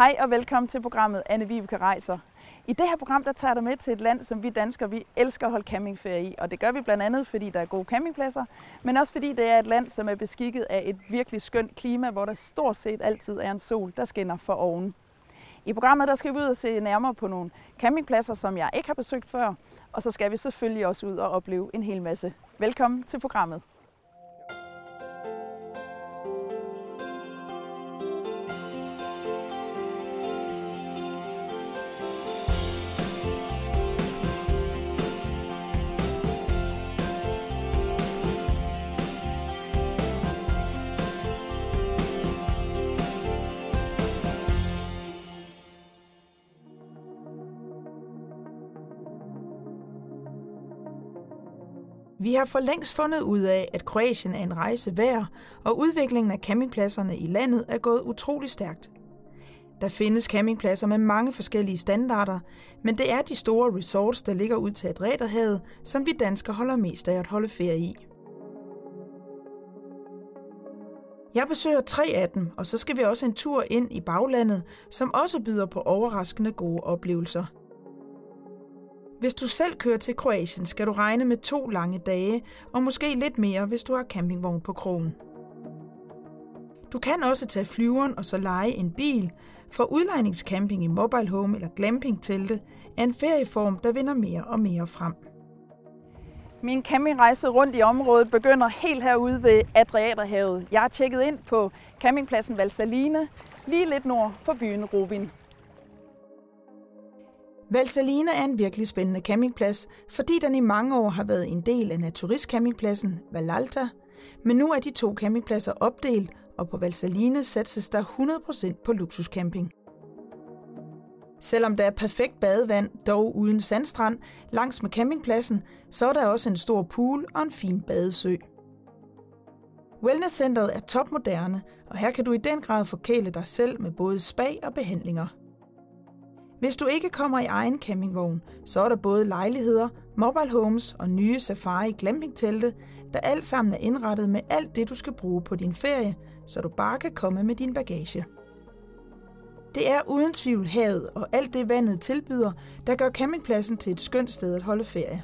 Hej og velkommen til programmet Anne Vibeke Rejser. I det her program der tager jeg dig med til et land, som vi danskere vi elsker at holde campingferie i. Og det gør vi blandt andet, fordi der er gode campingpladser, men også fordi det er et land, som er beskikket af et virkelig skønt klima, hvor der stort set altid er en sol, der skinner for oven. I programmet der skal vi ud og se nærmere på nogle campingpladser, som jeg ikke har besøgt før, og så skal vi selvfølgelig også ud og opleve en hel masse. Velkommen til programmet. Vi har for længst fundet ud af, at Kroatien er en rejse værd, og udviklingen af campingpladserne i landet er gået utrolig stærkt. Der findes campingpladser med mange forskellige standarder, men det er de store resorts, der ligger ud til Adriaterhavet, som vi danskere holder mest af at holde ferie i. Jeg besøger tre af dem, og så skal vi også en tur ind i baglandet, som også byder på overraskende gode oplevelser – hvis du selv kører til Kroatien, skal du regne med to lange dage, og måske lidt mere, hvis du har campingvogn på krogen. Du kan også tage flyveren og så lege en bil, for udlejningscamping i mobile home eller glampingtelte er en ferieform, der vinder mere og mere frem. Min campingrejse rundt i området begynder helt herude ved Adriaterhavet. Jeg har tjekket ind på campingpladsen Valsaline, lige lidt nord for byen Rubin. Valsaline er en virkelig spændende campingplads, fordi den i mange år har været en del af naturistcampingpladsen Valalta, men nu er de to campingpladser opdelt, og på Valsaline satses der 100% på luksuscamping. Selvom der er perfekt badevand, dog uden sandstrand, langs med campingpladsen, så er der også en stor pool og en fin badesø. Wellnesscenteret er topmoderne, og her kan du i den grad forkæle dig selv med både spa og behandlinger – hvis du ikke kommer i egen campingvogn, så er der både lejligheder, mobile homes og nye safari glampingtelte, der alt sammen er indrettet med alt det, du skal bruge på din ferie, så du bare kan komme med din bagage. Det er uden tvivl havet og alt det vandet tilbyder, der gør campingpladsen til et skønt sted at holde ferie.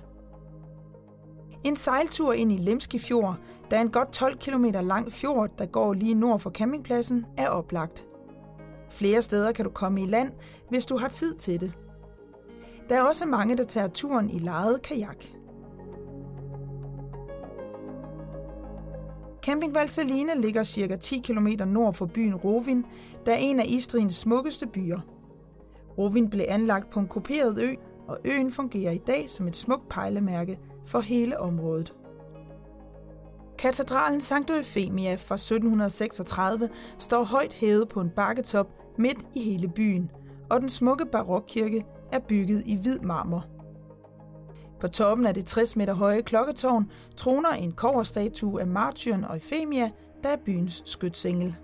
En sejltur ind i Lemski Fjord, der er en godt 12 km lang fjord, der går lige nord for campingpladsen, er oplagt. Flere steder kan du komme i land, hvis du har tid til det. Der er også mange, der tager turen i lejet kajak. Camping Valsaline ligger ca. 10 km nord for byen Rovin, der er en af Istriens smukkeste byer. Rovin blev anlagt på en kuperet ø, og øen fungerer i dag som et smukt pejlemærke for hele området. Katedralen Sankt Eufemia fra 1736 står højt hævet på en bakketop midt i hele byen, og den smukke barokkirke er bygget i hvid marmor. På toppen af det 60 meter høje klokketårn troner en koverstatue af martyren Eufemia, der er byens skytsengel.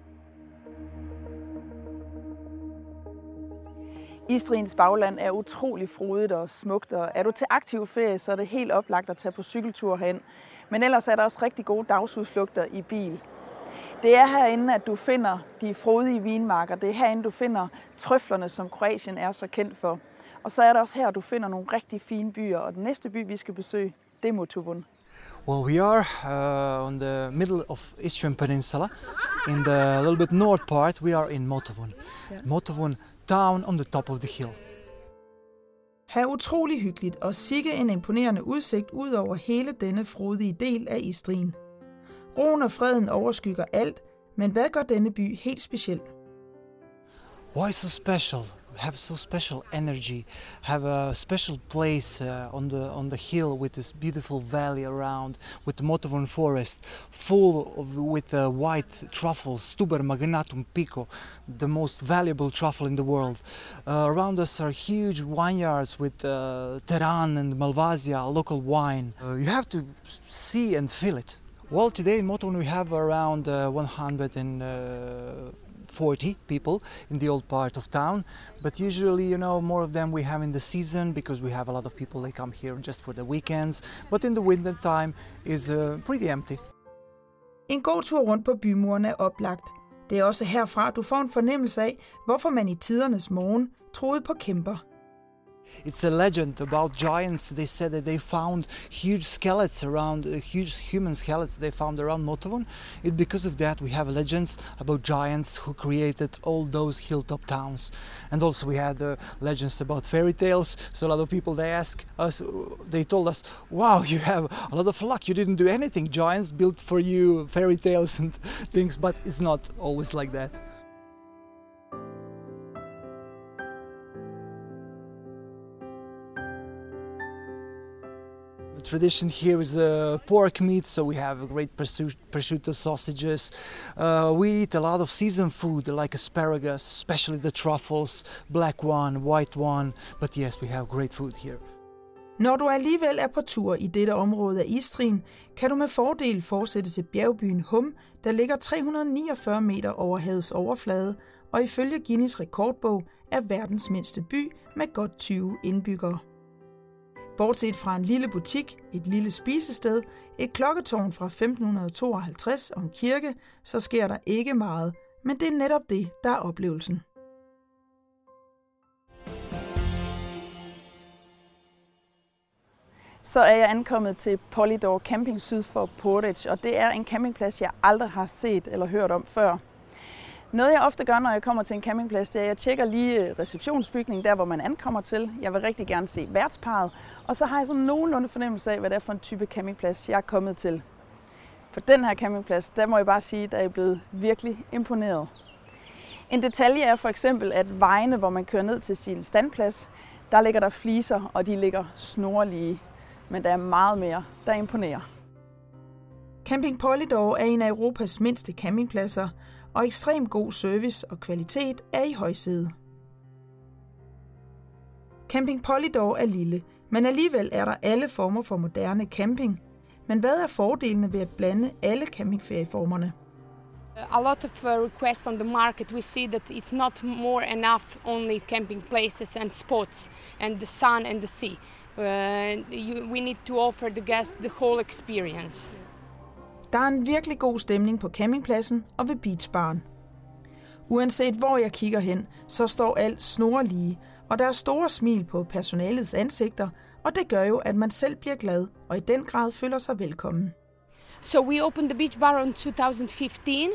Istriens bagland er utrolig frodigt og smukt, og er du til aktiv ferie, så er det helt oplagt at tage på cykeltur hen. Men ellers er der også rigtig gode dagsudflugter i bil. Det er herinde, at du finder de frodige vinmarker. Det er herinde, du finder trøflerne, som Kroatien er så kendt for. Og så er det også her, du finder nogle rigtig fine byer. Og den næste by, vi skal besøge, det er Motovun. Well, we are uh, on the middle of Istrian Peninsula. In the little bit north part, we are in Motovun. Yeah. Motovun town on the top of the hill. Her utrolig hyggeligt og sikke en imponerende udsigt ud over hele denne frodige del af Istrien. Roen og freden overskygger alt, men hvad gør denne by helt speciel? Why so special? Have so special energy, have a special place uh, on the on the hill with this beautiful valley around, with the Motovun forest, full of with the white truffles, Tuber magnatum pico, the most valuable truffle in the world. Uh, around us are huge vineyards with uh, Teran and Malvasia, local wine. Uh, you have to see and feel it. Well, today in Moton we have around uh, 140 people in the old part of town, but usually, you know, more of them we have in the season because we have a lot of people they come here just for the weekends. But in the winter time is uh, pretty empty. En god tur rundt på bymuren er oplagt, Det er også herfra, du får en fornemmelse af, hvorfor man i tidernes morgen troede på kæmper – It's a legend about giants. They said that they found huge skeletons around, uh, huge human skeletons they found around Motovun. It, because of that, we have legends about giants who created all those hilltop towns. And also we had uh, legends about fairy tales. So a lot of people they ask us, they told us, "Wow, you have a lot of luck. You didn't do anything. Giants built for you fairy tales and things." But it's not always like that. Tradition here is uh, pork meat, so we have great prosciutto sausages. Uh, we eat a lot of seasoned food like asparagus, especially the truffles, black one, white one. But yes, we have great food here. Når du alligevel er på tur i dette område af Istrin, kan du med fordel fortsætte til bjergbyen Hum, der ligger 349 meter over havets overflade, og ifølge Guinness rekordbog er verdens mindste by med godt 20 indbyggere. Bortset fra en lille butik, et lille spisested, et klokketårn fra 1552 og en kirke, så sker der ikke meget, men det er netop det, der er oplevelsen. Så er jeg ankommet til Polydor Camping syd for Portage, og det er en campingplads, jeg aldrig har set eller hørt om før. Noget jeg ofte gør, når jeg kommer til en campingplads, det er, at jeg tjekker lige øh, receptionsbygningen, der hvor man ankommer til. Jeg vil rigtig gerne se værtsparet, og så har jeg sådan nogenlunde fornemmelse af, hvad det er for en type campingplads, jeg er kommet til. På den her campingplads, der må jeg bare sige, at jeg er blevet virkelig imponeret. En detalje er for eksempel, at vejene, hvor man kører ned til sin standplads, der ligger der fliser, og de ligger snorlige. Men der er meget mere, der imponerer. Camping Polydor er en af Europas mindste campingpladser, og ekstrem god service og kvalitet er i højsæde. Camping Polydor er lille, men alligevel er der alle former for moderne camping. Men hvad er fordelene ved at blande alle campingferieformerne? A lot of uh, requests on the market. We see that it's not more enough only camping places and spots and the sun and the sea. Uh, you, we need to offer the guests the whole experience. Der er en virkelig god stemning på campingpladsen og ved beachbaren. Uanset hvor jeg kigger hen, så står alt snorlige, og der er store smil på personalets ansigter, og det gør jo, at man selv bliver glad og i den grad føler sig velkommen. So we opened the beach bar in 2015.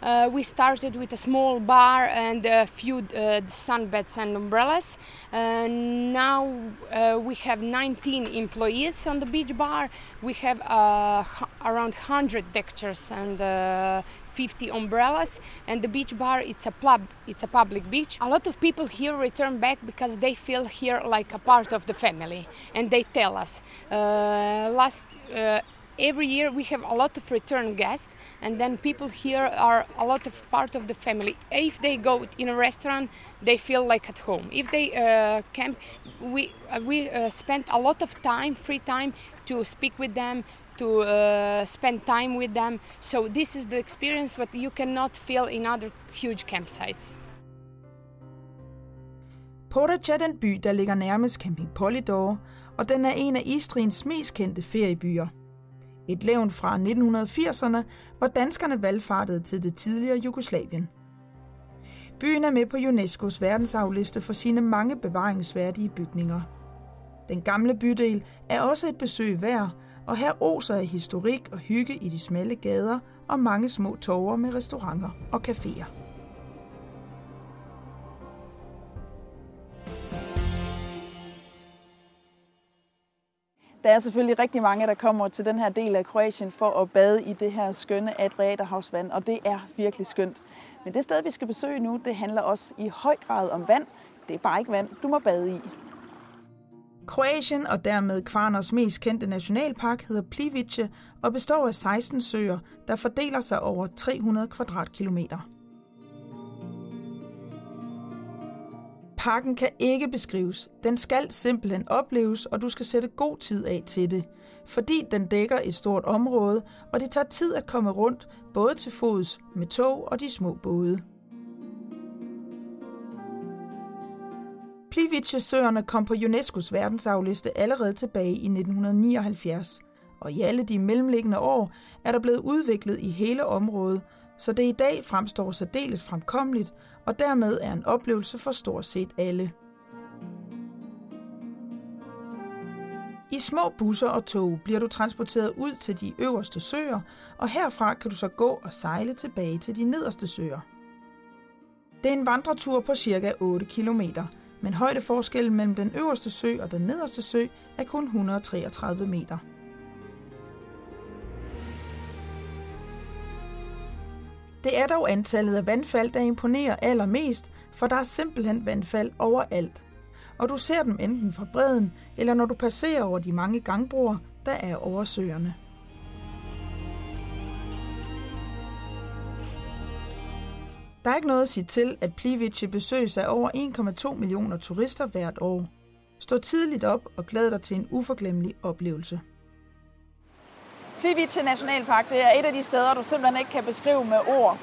Uh, we started with a small bar and a few uh, sunbeds and umbrellas. Uh, now uh, we have 19 employees on the beach bar. We have uh, around 100 deck chairs and uh, 50 umbrellas and the beach bar it's a pub it's a public beach a lot of people here return back because they feel here like a part of the family and they tell us last every year we have a lot of return guests and then people here are a lot of part of the family. If they go in a restaurant they feel like at home. If they uh, camp we uh, we uh, spend a lot of time free time to speak with them to uh, spend time with them. So this is the experience that you cannot feel in other huge campsites. Portage er den by, der ligger nærmest Camping Polydor, og den er en af Istriens mest kendte feriebyer. Et levn fra 1980'erne, hvor danskerne valgfartede til det tidligere Jugoslavien. Byen er med på UNESCO's verdensarvliste for sine mange bevaringsværdige bygninger. Den gamle bydel er også et besøg værd, og her oser af historik og hygge i de smalle gader og mange små torver med restauranter og caféer. Der er selvfølgelig rigtig mange, der kommer til den her del af Kroatien for at bade i det her skønne Adriaterhavsvand, og det er virkelig skønt. Men det sted, vi skal besøge nu, det handler også i høj grad om vand. Det er bare ikke vand, du må bade i. Kroatien og dermed Kvarners mest kendte nationalpark hedder Plivice og består af 16 søer, der fordeler sig over 300 kvadratkilometer. Parken kan ikke beskrives. Den skal simpelthen opleves, og du skal sætte god tid af til det. Fordi den dækker et stort område, og det tager tid at komme rundt, både til fods, med tog og de små både. Plivice-søerne kom på UNESCO's verdensarvliste allerede tilbage i 1979, og i alle de mellemliggende år er der blevet udviklet i hele området, så det i dag fremstår særdeles fremkommeligt, og dermed er en oplevelse for stort set alle. I små busser og tog bliver du transporteret ud til de øverste søer, og herfra kan du så gå og sejle tilbage til de nederste søer. Det er en vandretur på cirka 8 km, men højdeforskellen mellem den øverste sø og den nederste sø er kun 133 meter. Det er dog antallet af vandfald, der imponerer allermest, for der er simpelthen vandfald overalt. Og du ser dem enten fra bredden, eller når du passerer over de mange gangbroer, der er over søerne. Der er ikke noget at sige til, at Plivice besøges af over 1,2 millioner turister hvert år. Stå tidligt op og glæd dig til en uforglemmelig oplevelse. Plivice Nationalpark det er et af de steder, du simpelthen ikke kan beskrive med ord.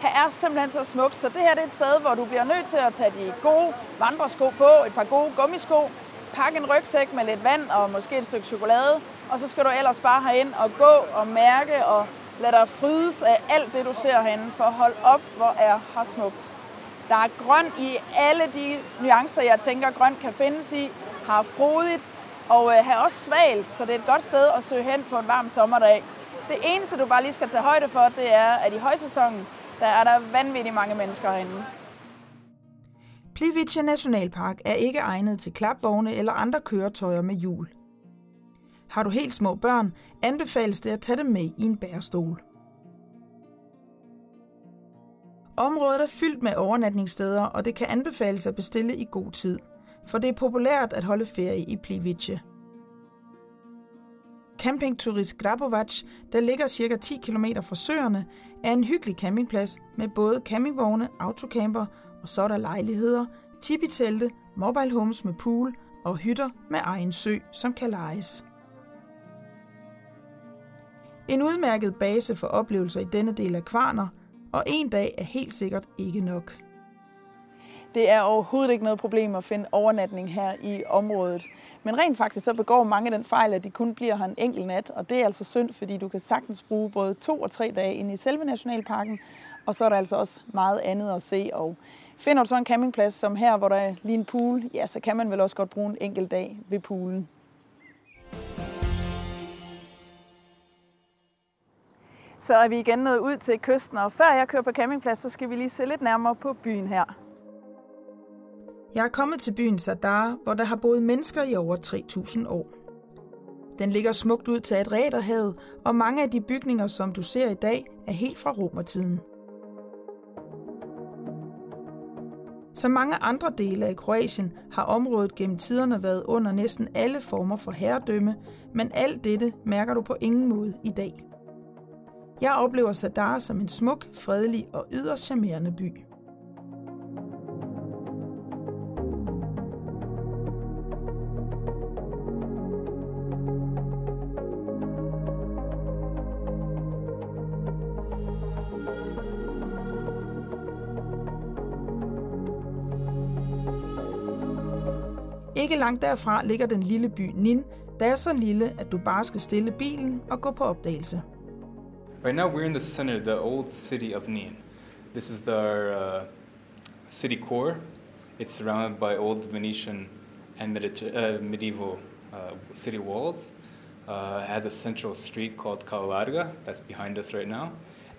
Her er simpelthen så smukt, så det her det er et sted, hvor du bliver nødt til at tage de gode vandresko på, et par gode gummisko, pakke en rygsæk med lidt vand og måske et stykke chokolade, og så skal du ellers bare herind og gå og mærke og lade dig frydes af alt det, du ser herinde, for hold op, hvor er her smukt. Der er grøn i alle de nuancer, jeg tænker, grøn kan findes i. Har frodigt, og øh, her også svalt, så det er et godt sted at søge hen på en varm sommerdag. Det eneste, du bare lige skal tage højde for, det er, at i højsæsonen, der er der vanvittigt mange mennesker herinde. Plivice Nationalpark er ikke egnet til klapvogne eller andre køretøjer med hjul. Har du helt små børn, anbefales det at tage dem med i en bærestol. Området er fyldt med overnatningssteder, og det kan anbefales at bestille i god tid, for det er populært at holde ferie i Plivice. Campingturist Grabovac, der ligger ca. 10 km fra søerne, er en hyggelig campingplads med både campingvogne, autocamper og så er der lejligheder, tippitelte, mobile homes med pool og hytter med egen sø, som kan lejes. En udmærket base for oplevelser i denne del af Kvarner, og en dag er helt sikkert ikke nok. Det er overhovedet ikke noget problem at finde overnatning her i området. Men rent faktisk så begår mange den fejl, at de kun bliver her en enkelt nat, og det er altså synd, fordi du kan sagtens bruge både to og tre dage inde i selve nationalparken, og så er der altså også meget andet at se. Og finder du så en campingplads som her, hvor der er lige en pool, ja, så kan man vel også godt bruge en enkelt dag ved poolen. Så er vi igen nået ud til kysten, og før jeg kører på campingplads, så skal vi lige se lidt nærmere på byen her. Jeg er kommet til byen Sadar, hvor der har boet mennesker i over 3.000 år. Den ligger smukt ud til Adriaterhavet, og mange af de bygninger, som du ser i dag, er helt fra romertiden. Som mange andre dele af Kroatien har området gennem tiderne været under næsten alle former for herredømme, men alt dette mærker du på ingen måde i dag. Jeg oplever Sadar som en smuk, fredelig og yderst charmerende by. Langt derfra ligger den lille by Nin, der er så lille, at du bare skal stille bilen og gå på opdagelse. Right now we're in the center, of the old city of Nin. This is the uh, city core. It's surrounded by old Venetian and medita- uh, medieval uh, city walls. Uh, has a central street called Calarga that's behind us right now,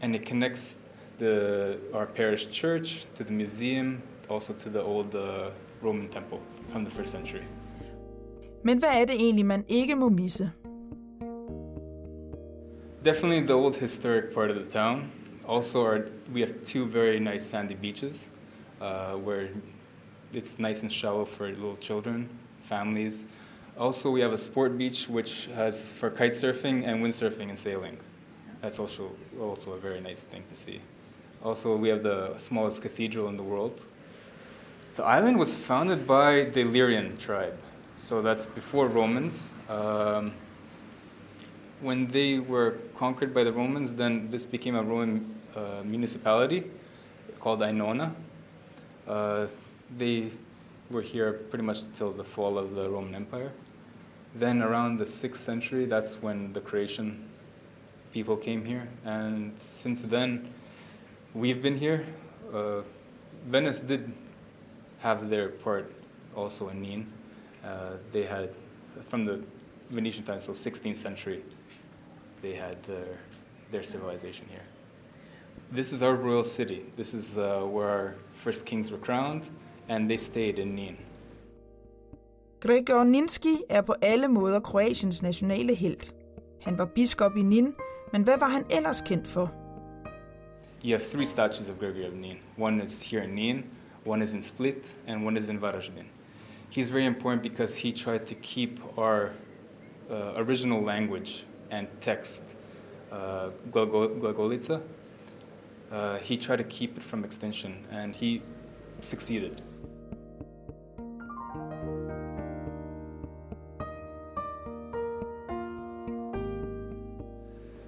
and it connects the our parish church to the museum, also to the old uh, Roman temple from the first century. Men hvad er det egentlig, man ikke må misse? Definitely the old historic part of the town. Also, our, we have two very nice sandy beaches uh, where it's nice and shallow for little children, families. Also, we have a sport beach which has for kite surfing and windsurfing and sailing. That's also also a very nice thing to see. Also, we have the smallest cathedral in the world. The island was founded by the Illyrian tribe, so that's before Romans. Um, when they were conquered by the Romans, then this became a Roman uh, municipality called Ainona. Uh, they were here pretty much until the fall of the Roman Empire. Then, around the 6th century, that's when the Croatian people came here. And since then, we've been here. Uh, Venice did have their part also in Nîmes. Uh, they had, from the Venetian times, so 16th century, they had their, their civilization here. This is our royal city. This is uh, where our first kings were crowned, and they stayed in Nîmes. Gregor Ninski er på alle måder Kroatiens nationale helt. Han var biskop i Nin, men hvad var han ellers kendt for? You have three statues of Gregory of Nin. One is here in Nin, one is in Split, and one is in Varaždin. He's very important because he tried to keep our uh, original language and text, uh, Glagolica. Uh, he tried to keep it from extinction, and he succeeded.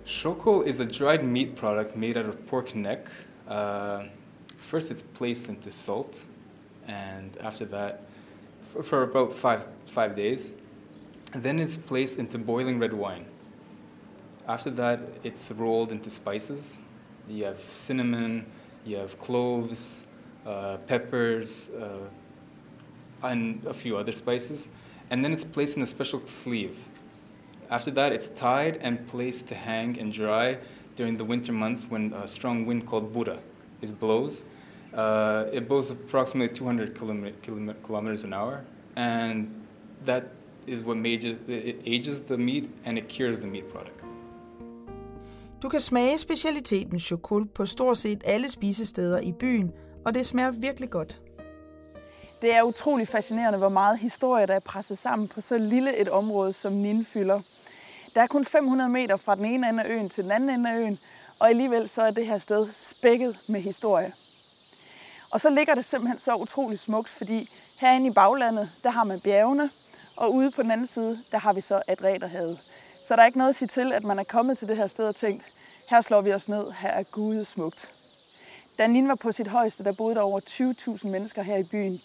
Shokol is a dried meat product made out of pork neck. Uh, first, it's placed into salt, and after that, for, for about five, five days, and then it's placed into boiling red wine. After that, it's rolled into spices. You have cinnamon, you have cloves, uh, peppers, uh, and a few other spices. And then it's placed in a special sleeve. After that, it's tied and placed to hang and dry during the winter months when a strong wind called Buddha is blows. Uh, it blows approximately 200 kilometers an hour, and that is what mages, it ages the meat and it cures the meat product. Du kan smage specialiteten chokol på stort set alle spisesteder i byen, og det smager virkelig godt. Det er utrolig fascinerende, hvor meget historie, der er presset sammen på så lille et område, som Nin fylder. Der er kun 500 meter fra den ene ende af øen til den anden ende af øen, og alligevel så er det her sted spækket med historie. Og så ligger det simpelthen så utrolig smukt, fordi herinde i baglandet, der har man bjergene, og ude på den anden side, der har vi så Adræterhavet. Så der er ikke noget at sige til, at man er kommet til det her sted og tænkt, her slår vi os ned, her er Gud smukt. Da Nin var på sit højeste, der boede der over 20.000 mennesker her i byen.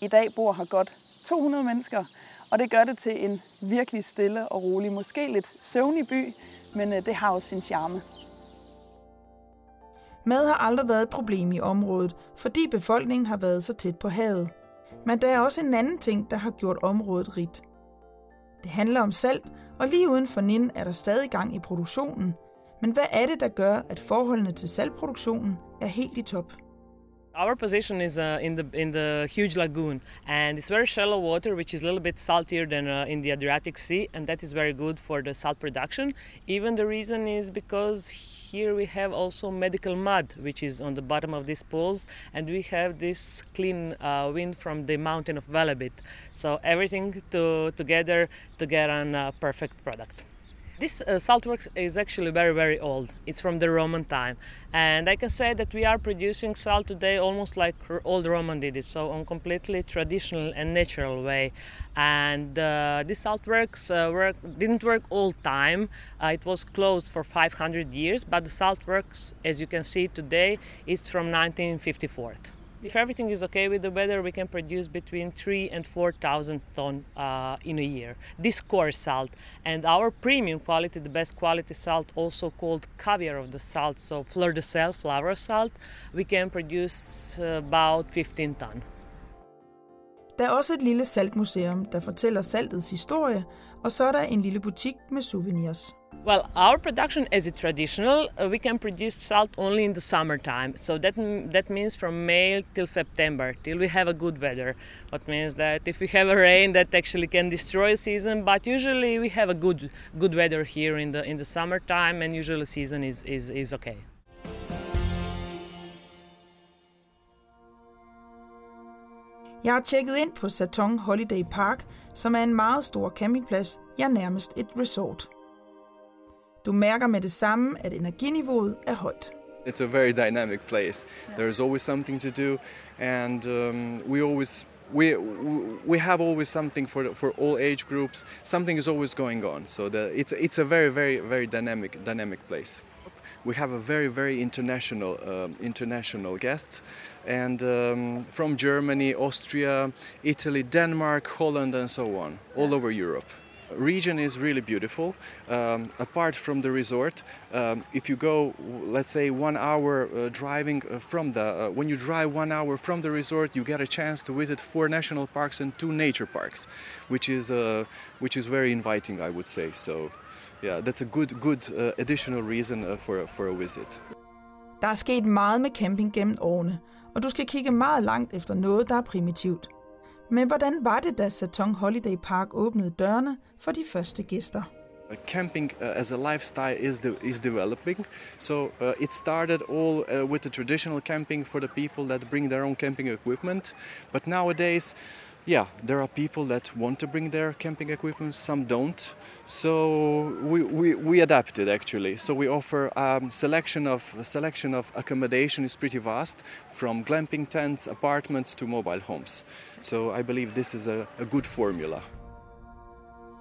I dag bor her godt 200 mennesker, og det gør det til en virkelig stille og rolig, måske lidt søvnig by, men øh, det har også sin charme. Mad har aldrig været et problem i området, fordi befolkningen har været så tæt på havet. Men der er også en anden ting, der har gjort området rigt. Det handler om salt, og lige uden for Nin er der stadig gang i produktionen. Men hvad er det, der gør, at forholdene til saltproduktionen er helt i top? Our position is uh, in the in the huge lagoon, and it's very shallow water, which is a little bit saltier than uh, in the Adriatic Sea, and that is very good for the salt production. Even the reason is because here we have also medical mud, which is on the bottom of these pools, and we have this clean uh, wind from the mountain of Velebit. So everything to, together to get a uh, perfect product. This uh, saltworks is actually very, very old. It's from the Roman time. And I can say that we are producing salt today almost like old Roman did it, so on completely traditional and natural way. And uh, this saltworks uh, work, didn't work all time. Uh, it was closed for 500 years, but the saltworks, as you can see today, is from 1954. If everything is okay with the weather, we can produce between three and four thousand ton uh, in a year. This coarse salt and our premium quality, the best quality salt, also called caviar of the salt, so fleur de sel, flower salt, we can produce uh, about 15 ton. Der er også et lille saltmuseum, der fortæller saltets historie, og så er der en lille butik med souvenirs. Well, our production as a traditional, uh, we can produce salt only in the summertime. So that that means from May till September, till we have a good weather. What means that if we have a rain, that actually can destroy season. But usually we have a good good weather here in the in the summertime, and usually season is is is okay. Jeg har tjekket ind på Satong Holiday Park, som er en meget stor campingplads, ja nærmest et resort. Du mærker med det samme, at energiniveauet er højt. It's a very dynamic place. There is always something to do, and um, we always we we have always something for for all age groups. Something is always going on. So the, it's it's a very very very dynamic dynamic place. We have a very very international uh, international guests, and um, from Germany, Austria, Italy, Denmark, Holland, and so on, all over Europe. Region is really beautiful. Um, apart from the resort, um, if you go, let's say, one hour uh, driving uh, from the, uh, when you drive one hour from the resort, you get a chance to visit four national parks and two nature parks, which is uh, which is very inviting, I would say. So, yeah, that's a good good uh, additional reason uh, for for a visit. Der er sket meget med camping gennem årene, og du skal kigge meget langt efter noget, der er primitivt. Men hvordan var det, da Satong Holiday Park åbnede dørene for de første gæster? Uh, camping uh, as a lifestyle is de- is developing. So uh, it started all uh, with the traditional camping for the people that bring their own camping equipment, but nowadays, yeah, there are people that want to bring their camping equipment. Some don't. So we, we, we adapted actually. So we offer um, selection of a selection of accommodation is pretty vast, from glamping tents, apartments to mobile homes. So I believe this is a, a good formula.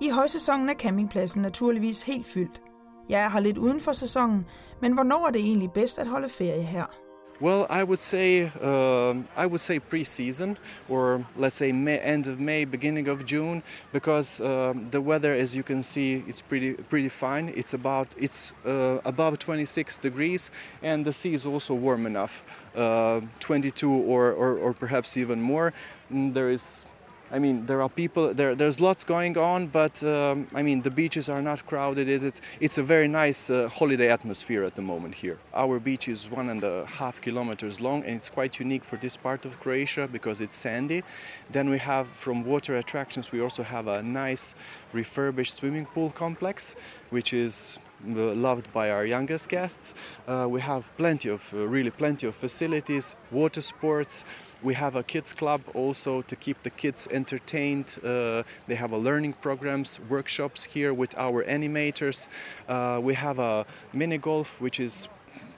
I højsæsonen er campingpladsen naturligvis helt fyldt. Jeg er her lidt uden for sæsonen, men hvornår er det egentlig bedst at holde ferie her? Well, I would say um I would say pre-season, or let's say May, end of May, beginning of June, because um, the weather, as you can see, it's pretty pretty fine. It's about it's uh, above 26 degrees, and the sea is also warm enough, uh, 22 or, or or perhaps even more. Mm, There is I mean, there are people. There, there's lots going on, but um, I mean, the beaches are not crowded. It, it's it's a very nice uh, holiday atmosphere at the moment here. Our beach is one and a half kilometers long, and it's quite unique for this part of Croatia because it's sandy. Then we have from water attractions. We also have a nice refurbished swimming pool complex, which is loved by our youngest guests. Uh, we have plenty of, uh, really plenty of facilities, water sports. We have a kids club also to keep the kids entertained. Uh, they have a learning programs, workshops here with our animators. Uh, we have a mini golf, which is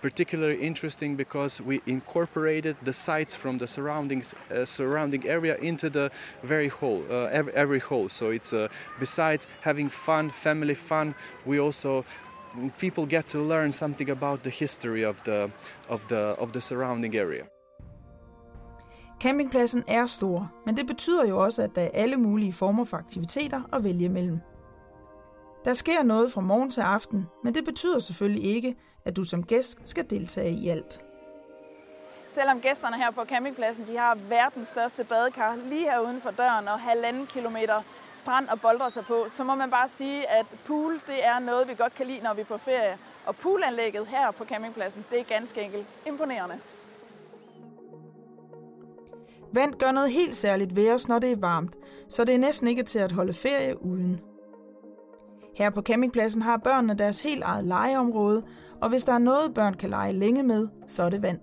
particularly interesting because we incorporated the sites from the surroundings uh, surrounding area into the very whole uh, every, every hole so it's uh, besides having fun family fun we also people get to learn something about the history of the of the of the surrounding area Campingpladsen er stor, men det betyder jo også, at der er alle mulige former for aktiviteter at vælge mellem. Der sker noget fra morgen til aften, men det betyder selvfølgelig ikke, at du som gæst skal deltage i alt. Selvom gæsterne her på campingpladsen de har verdens største badekar lige her uden for døren og halvanden kilometer strand og boldre sig på, så må man bare sige, at pool det er noget, vi godt kan lide, når vi er på ferie. Og poolanlægget her på campingpladsen, det er ganske enkelt imponerende. Vand gør noget helt særligt ved os, når det er varmt, så det er næsten ikke til at holde ferie uden. Her på campingpladsen har børnene deres helt eget legeområde, og hvis der er noget, børn kan lege længe med, så er det vand.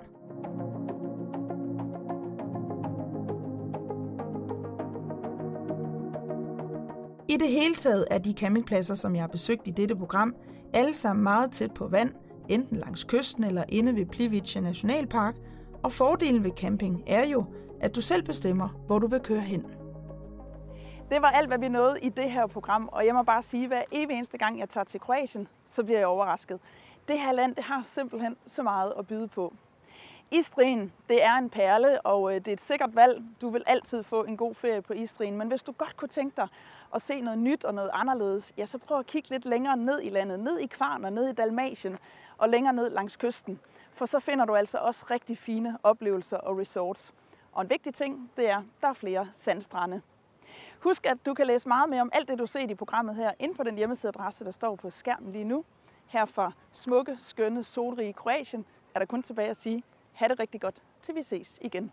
I det hele taget er de campingpladser, som jeg har besøgt i dette program, alle sammen meget tæt på vand, enten langs kysten eller inde ved Plivice Nationalpark, og fordelen ved camping er jo, at du selv bestemmer, hvor du vil køre hen. Det var alt, hvad vi nåede i det her program, og jeg må bare sige, at hver evig eneste gang, jeg tager til Kroatien, så bliver jeg overrasket. Det her land, det har simpelthen så meget at byde på. Istrien, det er en perle, og øh, det er et sikkert valg. Du vil altid få en god ferie på Istrien, men hvis du godt kunne tænke dig at se noget nyt og noget anderledes, ja, så prøv at kigge lidt længere ned i landet, ned i Kvarn og ned i Dalmatien og længere ned langs kysten. For så finder du altså også rigtig fine oplevelser og resorts. Og en vigtig ting, det er, at der er flere sandstrande. Husk, at du kan læse meget mere om alt det, du ser i programmet her, ind på den hjemmesideadresse, der står på skærmen lige nu. Her fra smukke, skønne, solrige Kroatien er der kun tilbage at sige, ha' det rigtig godt, til vi ses igen.